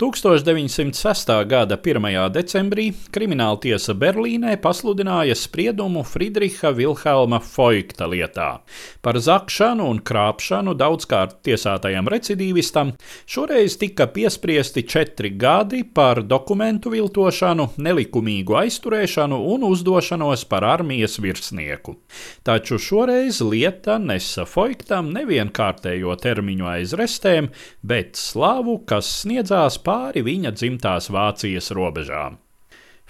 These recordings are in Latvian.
1906. gada 1. decembrī Krimināla tiesa Berlīnē pasludināja spriedumu Friedriha Vilhelma Foikta lietā. Par zakšanu un krāpšanu daudzkārt tiesātajam recidīvistam šoreiz tika piespriesti četri gadi par dokumentu viltošanu, nelikumīgu aizturēšanu un uzdošanos par armijas virsnieku. Taču šoreiz lieta nesa Foiktam nevienkārtējo termiņu aiz restēm, bet slāvu, kas sniedzās pāri viņa dzimtās Vācijas robežām.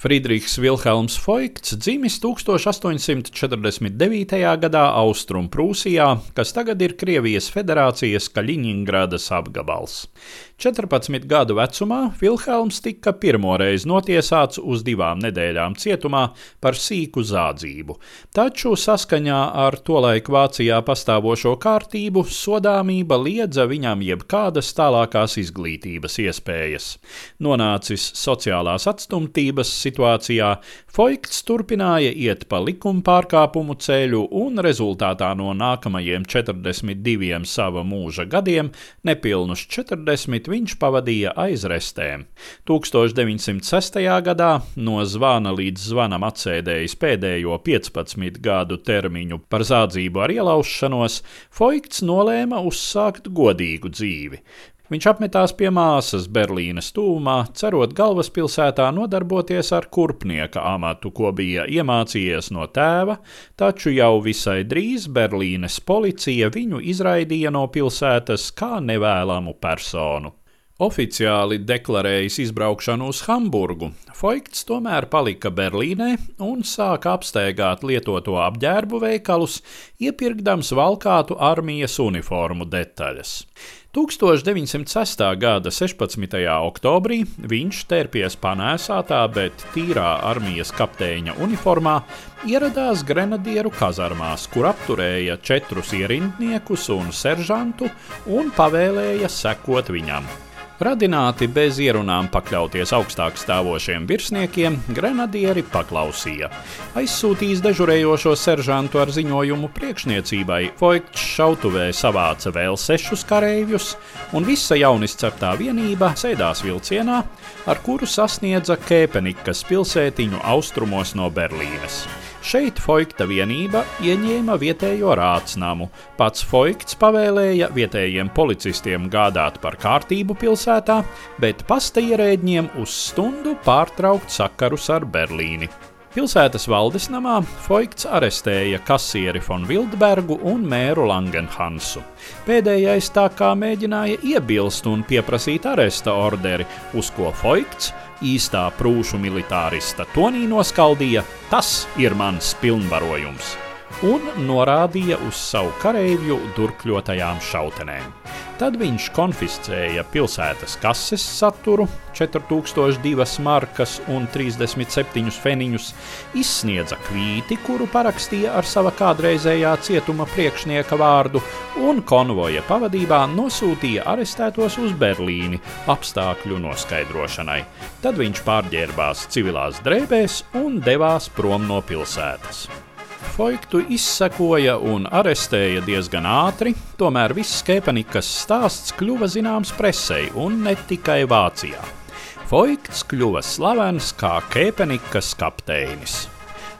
Friedrichs Vilhelms Foikts dzimis 1849. gadā Austrumprūsijā, kas tagad ir Krievijas Federācijas Kaļiņingradas apgabals. 14 gadu vecumā Vilhelms tika pirmoreiz notiesāts uz divām nedēļām cietumā par sīku zādzību, taču saskaņā ar tolaik Vācijā pastāvošo kārtību sodāmība liedza viņam jebkādas tālākās izglītības iespējas. Nonācis sociālās atstumtības situācijā, Foikts turpināja iet pa likuma pārkāpumu ceļu un rezultātā no nākamajiem 42 sava mūža gadiem nepilnus 40 viņš pavadīja aiz restēm. 1906. gadā no zvana līdz zvanam atsēdējis pēdējo 15 gadu termiņu par zādzību ar ielaušanos, Foikts nolēma uzsākt godīgu dzīvi. Viņš apmetās pie māsas Berlīnes tūmā, cerot galvaspilsētā nodarboties ar kurpnieka amatu, ko bija iemācījies no tēva, taču jau visai drīz Berlīnes policija viņu izraidīja no pilsētas kā nevēlamu personu. Oficiāli deklarējis izbraukšanu uz Hamburgu, Foikts tomēr palika Berlīnē un sāka apsteigāt lietoto apģērbu veikalus, iepirkdams valkātu armijas uniformu detaļas. 1906. gada 16. oktobrī viņš tērpies panēsātā, bet tīrā armijas kapteiņa uniformā ieradās grenadieru kazarmās, kur apturēja četrus ierindniekus un seržantu un pavēlēja sekot viņam. Radināti bez ierunām pakļauties augstāk stāvošiem virsniekiem, grenadieri paklausīja. Aizsūtījis dežurējošo seržantu ar ziņojumu priekšniecībai, Foikts šautuvē savāca vēl sešus kareivjus, un visa jaunisceptā vienība sēdās vilcienā, ar kuru sasniedza Kēpenikas pilsētiņu austrumos no Berlīnes. Šeit Foikta vienība ieņēma vietējo rātsnamu. Pats Foikts pavēlēja vietējiem policistiem gādāt par kārtību pilsētā, bet pasta ierēģiem uz stundu pārtraukt sakarus ar Berlīni. Pilsētas valdes namā Foikts arestēja kasieri von Wildbergu un mēru Langenhansu. Pēdējais tā kā mēģināja iebilst un pieprasīt aresta orderi, uz ko Foikts īstā prūšu militārista tonī noskaldīja: Tas ir mans pilnvarojums! un norādīja uz savu kareivju durkļotajām šautenēm. Tad viņš konfiscēja pilsētas kases saturu, 4002 markas un 37 feniņus, izsniedza kvīti, kuru parakstīja ar sava kādreizējā cietuma priekšnieka vārdu, un konvoja pavadībā nosūtīja arestētos uz Berlīni apstākļu noskaidrošanai. Tad viņš pārģērbās civilās drēbēs un devās prom no pilsētas. Foiktu izsekoja un arestēja diezgan ātri, tomēr viss Kepenikas stāsts kļuva zināms presei un ne tikai Vācijā. Foikts kļuva slavens kā Kepenikas kapteinis.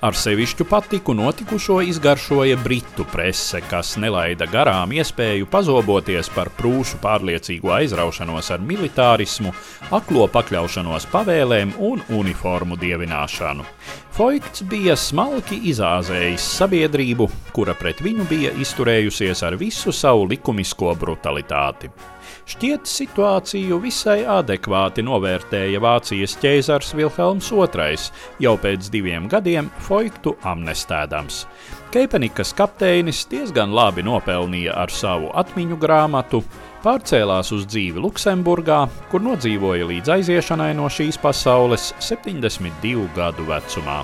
Ar sevišķu patiku notikušo izgaršoja britu prese, kas nelaida garām iespēju pazoboties par prūšu pārliecīgu aizraušanos ar militārismu, aklo pakļaušanos pavēlēm un uniformu dievināšanu. Foikts bija smalki izāzējis sabiedrību, kura pret viņu bija izturējusies ar visu savu likumisko brutalitāti. Šķiet, situāciju visai adekvāti novērtēja Vācijas ķēzars Vilhelms II jau pēc diviem gadiem Foiktu amnestēdams. Keipenikas kapteinis diezgan labi nopelnīja ar savu atmiņu grāmatu, pārcēlās uz dzīvi Luksemburgā, kur nodzīvoja līdz aiziešanai no šīs pasaules 72 gadu vecumā.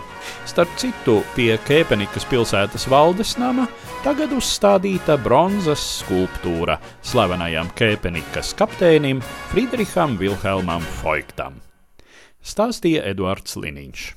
Starp citu, pie Kēpenikas pilsētas valdes nama tagad uzstādīta bronzas skulptūra slavenajam Kēpenikas kapteinim Friedriham Vilhelmam Foiktam. Stāstīja Eduards Liniņš.